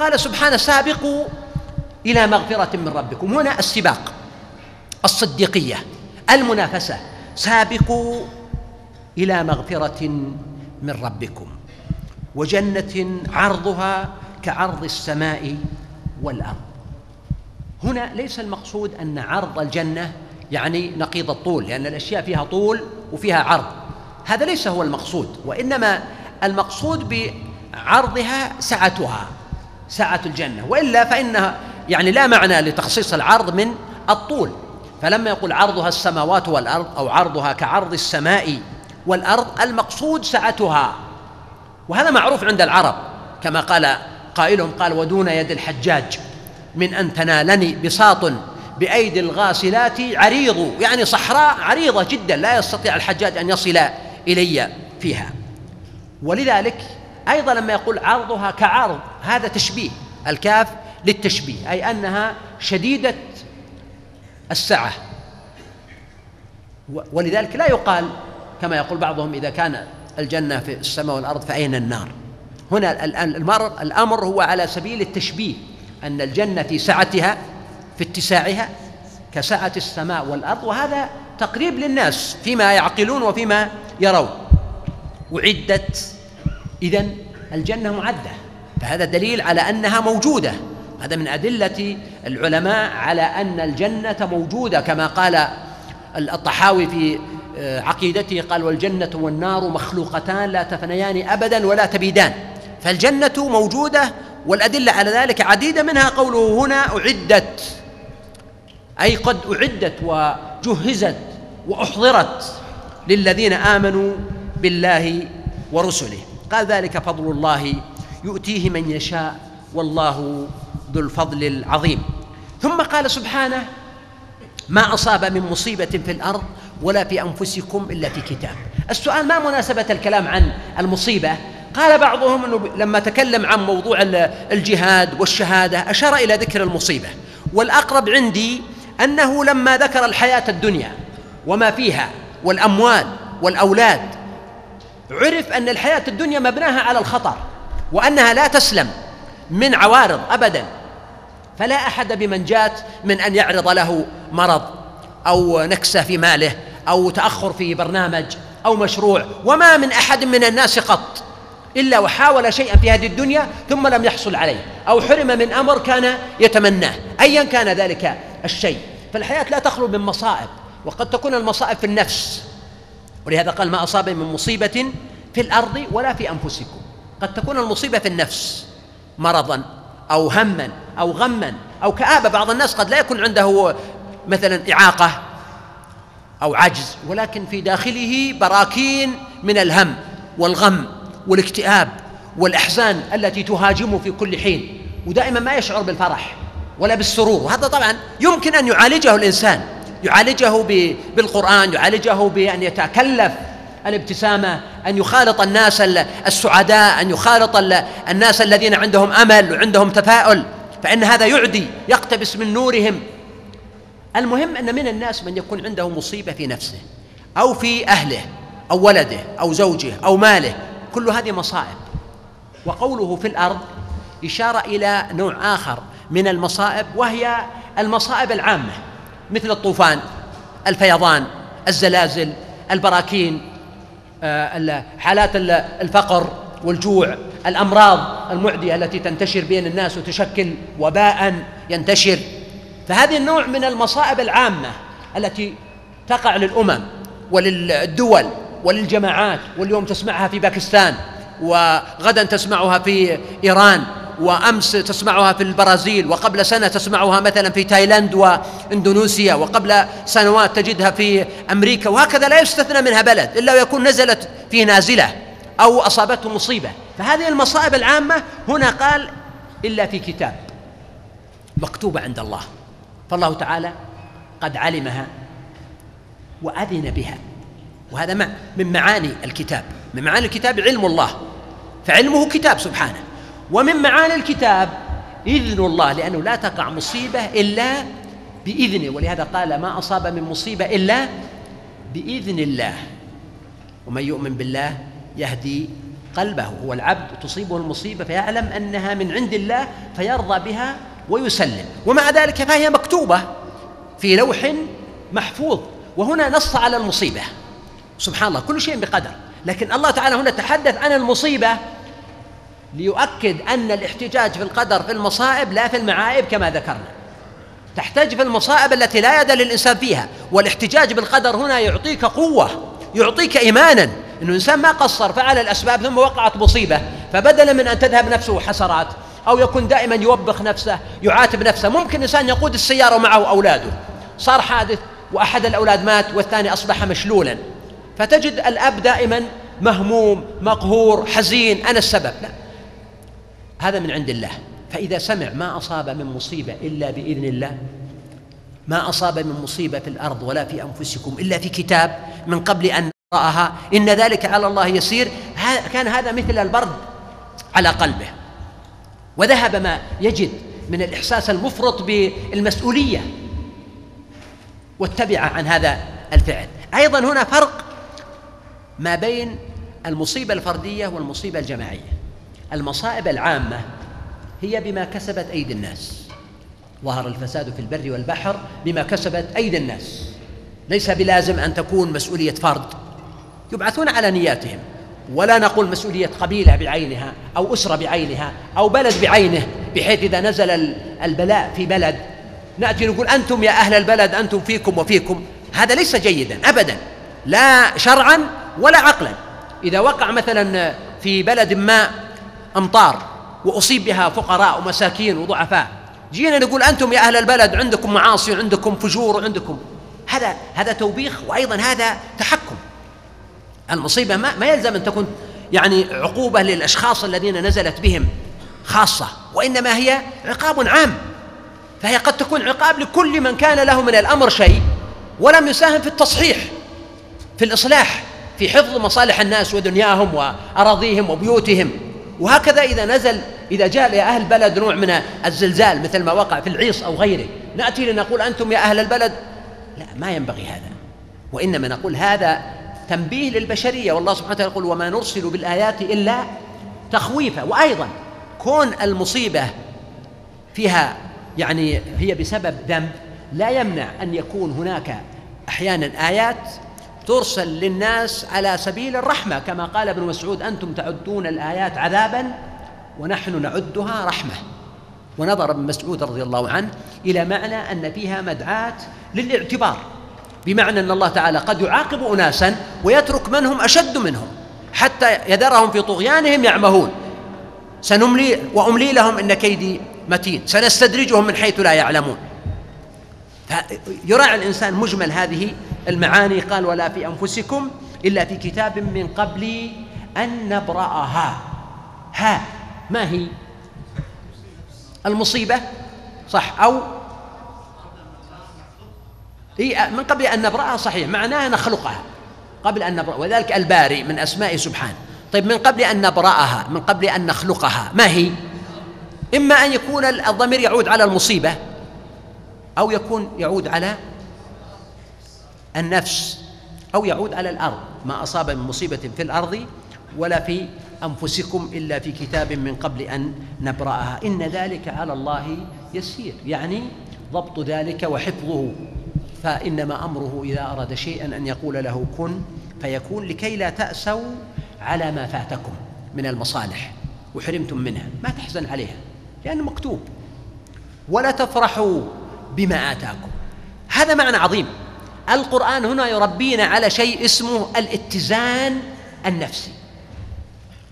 قال سبحانه سابقوا إلى مغفرة من ربكم. هنا السباق الصديقية المنافسة. سابقوا إلى مغفرة من ربكم. وجنة عرضها كعرض السماء والأرض. هنا ليس المقصود أن عرض الجنة يعني نقيض الطول لأن الأشياء فيها طول وفيها عرض. هذا ليس هو المقصود وإنما المقصود بعرضها سعتها. سعة الجنة وإلا فإنها يعني لا معنى لتخصيص العرض من الطول. فلما يقول عرضها السماوات والأرض أو عرضها كعرض السماء والأرض المقصود سعتها وهذا معروف عند العرب كما قال قائلهم قال ودون يد الحجاج من أن تنالني بساط بأيدي الغاسلات عريض. يعني صحراء عريضة جدا لا يستطيع الحجاج أن يصل إلي فيها. ولذلك أيضا لما يقول عرضها كعرض هذا تشبيه الكاف للتشبيه أي أنها شديدة السعة. ولذلك لا يقال كما يقول بعضهم إذا كان الجنة في السماء والأرض فأين النار؟ هنا المر الأمر هو على سبيل التشبيه أن الجنة في سعتها في اتساعها كسعة السماء والأرض وهذا تقريب للناس فيما يعقلون وفيما يرون. أعدت إذا الجنة معدة. فهذا دليل على أنها موجودة. هذا من أدلة العلماء على أن الجنة موجودة كما قال الطحاوي في آه، عقيدته قال والجنة والنار مخلوقتان لا تفنيان أبدا ولا تبيدان فالجنة موجودة والأدلة على ذلك عديدة منها قوله هنا أعدت أي قد أعدت وجهزت وأحضرت للذين آمنوا بالله ورسله. قال ذلك فضل الله يؤتيه من يشاء والله ذو الفضل العظيم. ثم قال سبحانه ما أصاب من مصيبة في الأرض ولا في أنفسكم إلا في كتاب. السؤال ما مناسبة الكلام عن المصيبة؟ قال بعضهم أنه لما تكلم عن موضوع الجهاد والشهادة أشار إلى ذكر المصيبة. والأقرب عندي أنه لما ذكر الحياة الدنيا وما فيها والأموال والأولاد عرف أن الحياة الدنيا مبناها على الخطر وأنها لا تسلم من عوارض أبدا. فلا أحد بمنجاة من أن يعرض له مرض أو نكسة في ماله أو تأخر في برنامج أو مشروع. وما من أحد من الناس قط إلا وحاول شيئا في هذه الدنيا ثم لم يحصل عليه أو حرم من أمر كان يتمناه. أيا كان ذلك الشيء. فالحياة لا تخلو من مصائب وقد تكون المصائب في النفس. ولهذا قال ما أصاب من مصيبة في الأرض ولا في أنفسكم. قد تكون المصيبة في النفس مرضا أو هما أو غما أو كآبة. بعض الناس قد لا يكون عنده مثلا إعاقة أو عجز ولكن في داخله براكين من الهم والغم والاكتئاب والأحزان التي تهاجمه في كل حين. ودائما ما يشعر بالفرح ولا بالسرور. وهذا طبعا يمكن أن يعالجه الإنسان. يعالجه بالقرآن يعالجه بأن يتكلف الابتسامة أن يخالط الناس السعداء أن يخالط الناس الذين عندهم أمل وعندهم تفاؤل. فإن هذا يعدي يقتبس من نورهم. المهم أن من الناس من يكون عنده مصيبة في نفسه أو في أهله أو ولده أو زوجه أو ماله. كل هذه مصائب. وقوله في الأرض إشارة إلى نوع آخر من المصائب وهي المصائب العامة. مثل الطوفان الفيضان الزلازل البراكين آه، حالات الفقر والجوع الأمراض المعدية التي تنتشر بين الناس وتشكل وباء ينتشر. فهذه النوع من المصائب العامة التي تقع للأمم وللدول وللجماعات واليوم تسمعها في باكستان وغدا تسمعها في إيران. وأمس تسمعها في البرازيل وقبل سنة تسمعها مثلا في تايلاند وإندونيسيا وقبل سنوات تجدها في أمريكا وهكذا لا يستثنى منها بلد إلا ويكون نزلت في نازلة أو أصابته مصيبة. فهذه المصائب العامة هنا قال إلا في كتاب مكتوبة عند الله. فالله تعالى قد علمها وأذن بها. وهذا من معاني الكتاب. من معاني الكتاب علم الله. فعلمه كتاب سبحانه. ومن معاني الكتاب إذن الله لأنه لا تقع مصيبة إلا بإذنه ولهذا قال ما أصاب من مصيبة إلا بإذن الله. ومن يؤمن بالله يهدي قلبه هو العبد تصيبه المصيبة فيعلم أنها من عند الله فيرضى بها ويسلم. ومع ذلك فهي مكتوبة في لوح محفوظ وهنا نص على المصيبة. سبحان الله كل شيء بقدر. لكن الله تعالى هنا تحدث عن المصيبة ليؤكد أن الاحتجاج في القدر في المصائب لا في المعائب كما ذكرنا. تحتج في المصائب التي لا يد للإنسان فيها والاحتجاج بالقدر هنا يعطيك قوة يعطيك إيمانا. أنه الإنسان ما قصر فعل الأسباب ثم وقعت مصيبة فبدلا من أن تذهب نفسه حسرات أو يكون دائما يوبخ نفسه يعاتب نفسه ممكن إنسان يقود السيارة ومعه أولاده. صار حادث وأحد الأولاد مات والثاني أصبح مشلولا. فتجد الأب دائما مهموم مقهور حزين أنا السبب. لا. هذا من عند الله. فإذا سمع ما أصاب من مصيبة إلا بإذن الله ما أصاب من مصيبة في الأرض ولا في أنفسكم إلا في كتاب من قبل أن رآها إن ذلك على الله يسير. كان هذا مثل البرد على قلبه. وذهب ما يجد من الإحساس المفرط بالمسؤولية واتبع عن هذا الفعل. أيضا هنا فرق ما بين المصيبة الفردية والمصيبة الجماعية. المصائب العامة هي بما كسبت أيدي الناس. ظهر الفساد في البر والبحر بما كسبت أيدي الناس. ليس بلازم أن تكون مسؤولية فرد يبعثون على نياتهم. ولا نقول مسؤولية قبيلة بعينها أو أسرة بعينها أو بلد بعينه بحيث إذا نزل البلاء في بلد نأتي نقول أنتم يا أهل البلد أنتم فيكم وفيكم. هذا ليس جيدا أبدا لا شرعا ولا عقلا. إذا وقع مثلا في بلد ما أمطار وأصيب بها فقراء ومساكين وضعفاء. جينا نقول أنتم يا أهل البلد عندكم معاصي وعندكم فجور وعندكم هذا هذا توبيخ وأيضا هذا تحكم. المصيبة ما, ما يلزم أن تكون يعني عقوبة للأشخاص الذين نزلت بهم خاصة وإنما هي عقاب عام. فهي قد تكون عقاب لكل من كان له من الأمر شيء ولم يساهم في التصحيح في الإصلاح في حفظ مصالح الناس ودنياهم وأراضيهم وبيوتهم. وهكذا إذا نزل إذا جاء لأهل بلد نوع من الزلزال مثل ما وقع في العيص أو غيره نأتي لنقول أنتم يا أهل البلد؟ لا ما ينبغي هذا وإنما نقول هذا تنبيه للبشرية والله سبحانه وتعالى يقول وما نرسل بالآيات إلا تخويفا. وأيضا كون المصيبة فيها يعني هي بسبب ذنب لا يمنع أن يكون هناك أحيانا آيات ترسل للناس على سبيل الرحمة كما قال ابن مسعود أنتم تعدون الآيات عذابا ونحن نعدها رحمة. ونظر ابن مسعود رضي الله عنه إلى معنى أن فيها مدعاة للاعتبار بمعنى أن الله تعالى قد يعاقب أناسا ويترك من هم أشد منهم حتى يذرهم في طغيانهم يعمهون. سنملي وأملي لهم إن كيدي متين سنستدرجهم من حيث لا يعلمون. فيراعي الإنسان مجمل هذه المعاني قال ولا في أنفسكم إلا في كتاب من قبل أن نبرأها. ها ما هي؟ المصيبة صح أو؟ هي من قبل أن نبرأها صحيح معناها نخلقها قبل أن نبرأ وذلك الباري من أسماء سبحانه طيب من قبل أن نبرأها من قبل أن نخلقها ما هي؟ إما أن يكون الضمير يعود على المصيبة أو يكون يعود على النفس أو يعود على الأرض. ما أصاب من مصيبة في الأرض ولا في أنفسكم إلا في كتاب من قبل أن نبرأها. إن ذلك على الله يسير. يعني ضبط ذلك وحفظه. فإنما أمره إذا أراد شيئا أن يقول له كن فيكون لكي لا تأسوا على ما فاتكم من المصالح وحرمتم منها. ما تحزن عليها لأنه مكتوب. ولا تفرحوا بما آتاكم. هذا معنى عظيم. القرآن هنا يربينا على شيء اسمه الاتزان النفسي.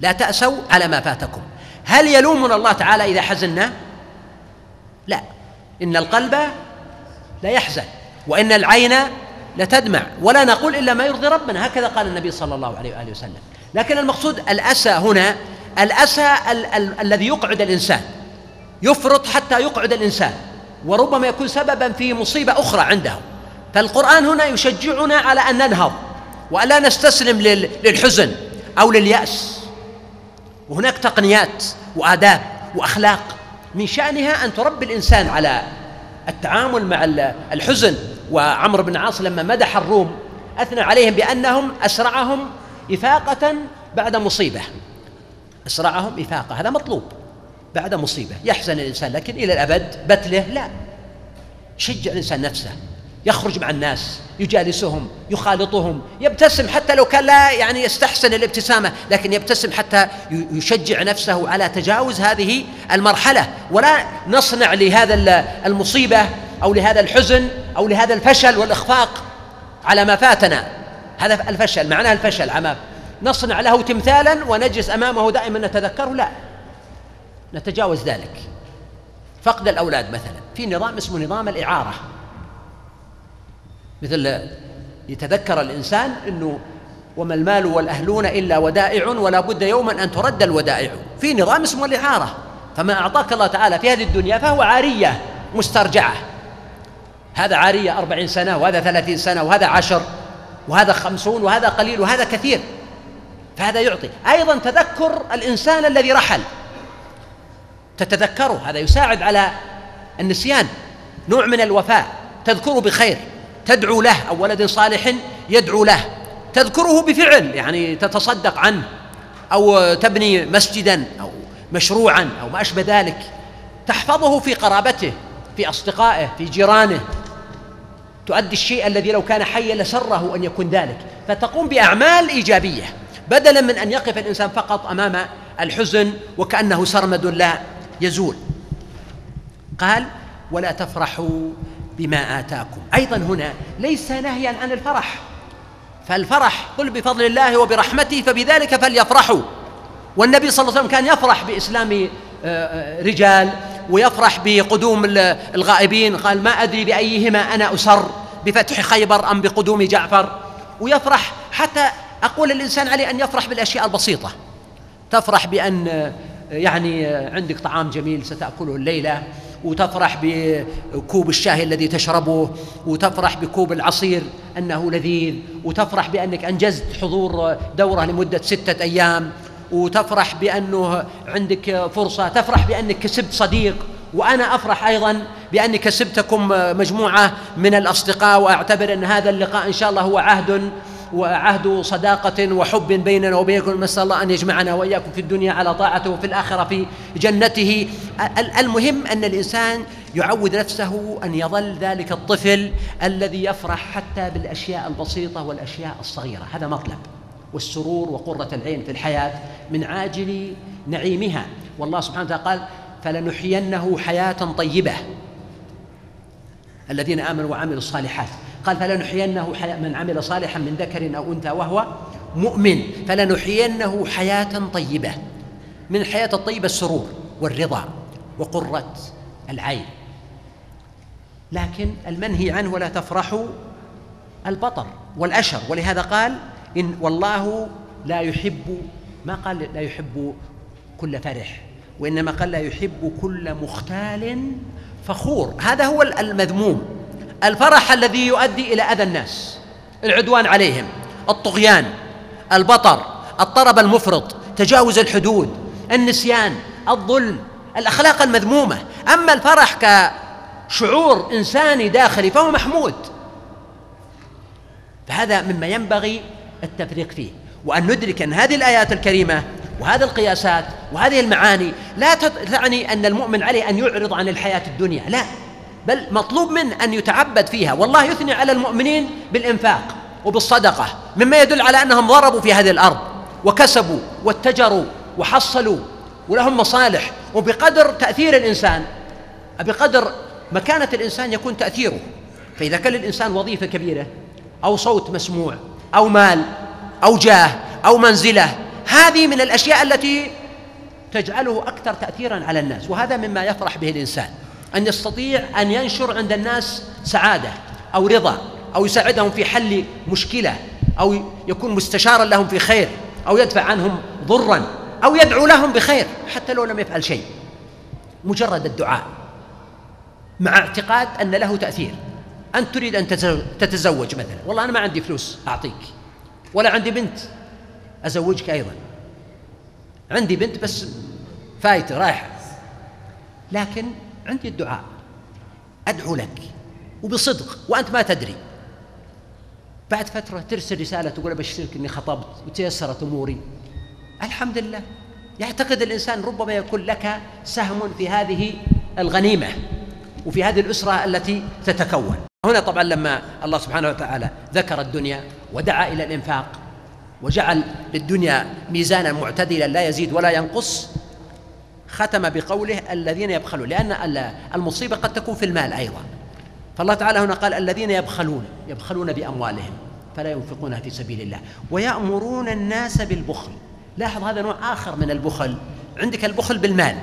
لا تأسوا على ما فاتكم. هل يلومنا الله تعالى إذا حزنا؟ لا. إن القلب لا يحزن وإن العين لتدمع ولا نقول إلا ما يرضي ربنا. هكذا قال النبي صلى الله عليه وآله وسلم. لكن المقصود الأسى هنا الأسى ال- ال- الذي يقعد الإنسان يفرط حتى يقعد الإنسان وربما يكون سببا في مصيبة أخرى عندهم. فالقرآن هنا يشجعنا على أن ننهض وألا نستسلم للحزن أو لليأس. وهناك تقنيات وآداب وأخلاق من شأنها أن تربي الإنسان على التعامل مع الحزن. وعمرو بن عاص لما مدح الروم أثنى عليهم بأنهم أسرعهم إفاقة بعد مصيبة. أسرعهم إفاقة هذا مطلوب بعد مصيبة. يحزن الإنسان لكن إلى الأبد بتله لا. شجع الإنسان نفسه. يخرج مع الناس يجالسهم يخالطهم يبتسم حتى لو كان لا يعني يستحسن الابتسامة لكن يبتسم حتى يشجع نفسه على تجاوز هذه المرحلة. ولا نصنع لهذا المصيبة أو لهذا الحزن أو لهذا الفشل والإخفاق على ما فاتنا. هذا الفشل معناه الفشل عما نصنع له تمثالا ونجلس أمامه دائما نتذكره؟ لا. نتجاوز ذلك. فقد الأولاد مثلا. في نظام اسمه نظام الإعارة. مثل يتذكر الإنسان أنه وما المال والأهلون إلا ودائع ولا بد يوما أن ترد الودائع. في نظام اسمه الإعارة فما أعطاك الله تعالى في هذه الدنيا فهو عارية مسترجعة. هذا عارية أربعين سنة وهذا ثلاثين سنة وهذا عشر وهذا خمسون وهذا قليل وهذا كثير. فهذا يعطي. أيضا تذكر الإنسان الذي رحل. تتذكره. هذا يساعد على النسيان. نوع من الوفاء. تذكره بخير. تدعو له أو ولد صالح يدعو له. تذكره بفعل يعني تتصدق عنه أو تبني مسجدا أو مشروعا أو ما أشبه ذلك. تحفظه في قرابته في أصدقائه في جيرانه. تؤدي الشيء الذي لو كان حيا لسره أن يكون ذلك. فتقوم بأعمال إيجابية. بدلا من أن يقف الإنسان فقط أمام الحزن وكأنه سرمد لا يزول. قال ولا تفرحوا بما آتاكم. أيضا هنا ليس نهيا عن الفرح. فالفرح قل بفضل الله وبرحمته فبذلك فليفرحوا. والنبي صلى الله عليه وسلم كان يفرح بإسلام آه، آه، رجال ويفرح بقدوم الغائبين. قال ما أدري بأيهما أنا أسر بفتح خيبر أم بقدوم جعفر. ويفرح حتى أقول الإنسان عليه أن يفرح بالأشياء البسيطة. تفرح بأن يعني عندك طعام جميل ستأكله الليلة. وتفرح بكوب الشاي الذي تشربه وتفرح بكوب العصير أنه لذيذ وتفرح بأنك أنجزت حضور دورة لمدة ستة أيام وتفرح بأنه عندك فرصة تفرح بأنك كسبت صديق وأنا أفرح أيضا بأني كسبتكم مجموعة من الأصدقاء وأعتبر أن هذا اللقاء إن شاء الله هو عهد وعهد صداقة وحب بيننا وبينكم نسأل الله أن يجمعنا وإياكم في الدنيا على طاعته وفي الآخرة في جنته. المهم أن الإنسان يعود نفسه أن يظل ذلك الطفل الذي يفرح حتى بالأشياء البسيطة والأشياء الصغيرة. هذا مطلب. والسرور وقرة العين في الحياة من عاجل نعيمها. والله سبحانه وتعالى قال فلنحيينه حياة طيبة. الذين آمنوا وعملوا الصالحات. قال فلنحيينه حياة من عمل صالحا من ذكر أو أنثى وهو مؤمن. فلنحيينه حياة طيبة. من الحياة الطيبة السرور والرضا وقرة العين. لكن المنهي عنه ولا تفرحوا البطر والأشر. ولهذا قال إن والله لا يحب ما قال لا يحب كل فرح وإنما قال لا يحب كل مختال فخور. هذا هو المذموم. الفرح الذي يؤدي إلى أذى الناس العدوان عليهم الطغيان البطر الطرب المفرط تجاوز الحدود النسيان الظلم الأخلاق المذمومة. أما الفرح كشعور إنساني داخلي فهو محمود. فهذا مما ينبغي التفريق فيه. وأن ندرك أن هذه الآيات الكريمة وهذه القياسات وهذه المعاني لا تعني أن المؤمن عليه أن يعرض عن الحياة الدنيا لا. بل مطلوب منه أن يتعبد فيها. والله يثني على المؤمنين بالإنفاق وبالصدقة مما يدل على أنهم ضربوا في هذه الأرض وكسبوا واتجروا وحصلوا ولهم مصالح. وبقدر تأثير الإنسان بقدر مكانة الإنسان يكون تأثيره. فإذا كان للإنسان وظيفة كبيرة أو صوت مسموع أو مال أو جاه أو منزلة هذه من الأشياء التي تجعله أكثر تأثيرا على الناس. وهذا مما يفرح به الإنسان. أن يستطيع أن ينشر عند الناس سعادة أو رضا أو يساعدهم في حل مشكلة أو يكون مستشارا لهم في خير أو يدفع عنهم ضرا أو يدعو لهم بخير حتى لو لم يفعل شيء. مجرد الدعاء. مع اعتقاد أن له تأثير. أنت تريد أن تتزوج مثلا. والله أنا ما عندي فلوس أعطيك. ولا عندي بنت. أزوجك أيضا. عندي بنت بس فايتة رايحة. لكن عندي الدعاء. أدعو لك وبصدق وأنت ما تدري. بعد فترة ترسل رسالة تقول أبشرك إني خطبت وتيسرت أموري. الحمد لله. يعتقد الإنسان ربما يكون لك سهم في هذه الغنيمة وفي هذه الأسرة التي تتكون. هنا طبعا لما الله سبحانه وتعالى ذكر الدنيا ودعا إلى الإنفاق وجعل للدنيا ميزانا معتدلا لا يزيد ولا ينقص ختم بقوله الذين يبخلون لأن المصيبة قد تكون في المال أيضا. فالله تعالى هنا قال الذين يبخلون يبخلون بأموالهم فلا ينفقونها في سبيل الله. ويأمرون الناس بالبخل. لاحظ هذا نوع آخر من البخل. عندك البخل بالمال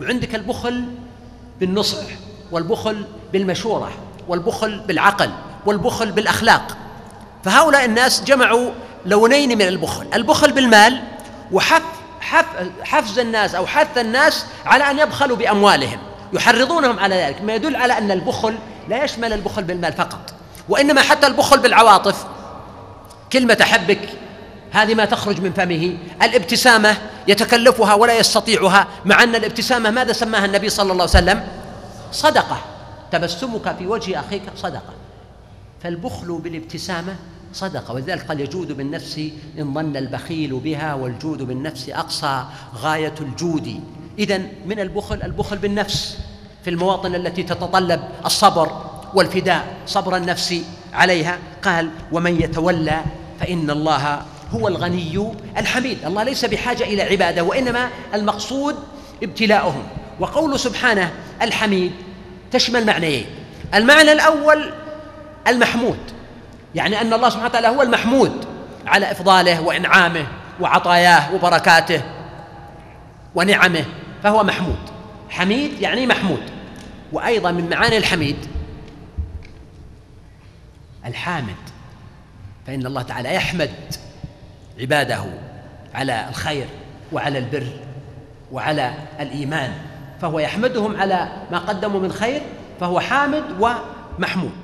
وعندك البخل بالنصح والبخل بالمشورة والبخل بالعقل والبخل بالأخلاق. فهؤلاء الناس جمعوا لونين من البخل البخل بالمال وحث حفز الناس أو حث الناس على أن يبخلوا بأموالهم. يحرضونهم على ذلك. ما يدل على أن البخل لا يشمل البخل بالمال فقط. وإنما حتى البخل بالعواطف. كلمة أحبك هذه ما تخرج من فمه. الابتسامة يتكلفها ولا يستطيعها مع أن الابتسامة ماذا سماها النبي صلى الله عليه وسلم؟ صدقة. تبسمك في وجه أخيك صدقة. فالبخل بالابتسامة صدقة ولذلك قال يجود بالنفس إن ظن البخيل بها والجود بالنفس أقصى غاية الجود. إذا من البخل البخل بالنفس في المواطن التي تتطلب الصبر والفداء صبر النفس عليها. قال ومن يتولى فإن الله هو الغني الحميد. الله ليس بحاجة إلى عبادة وإنما المقصود ابتلاؤهم. وقول سبحانه الحميد تشمل معنيين المعنى الأول المحمود. يعني أن الله سبحانه وتعالى هو المحمود على إفضاله وإنعامه وعطاياه وبركاته ونعمه فهو محمود. حميد يعني محمود. وأيضا من معاني الحميد الحامد فإن الله تعالى يحمد عباده على الخير وعلى البر وعلى الإيمان فهو يحمدهم على ما قدموا من خير فهو حامد ومحمود.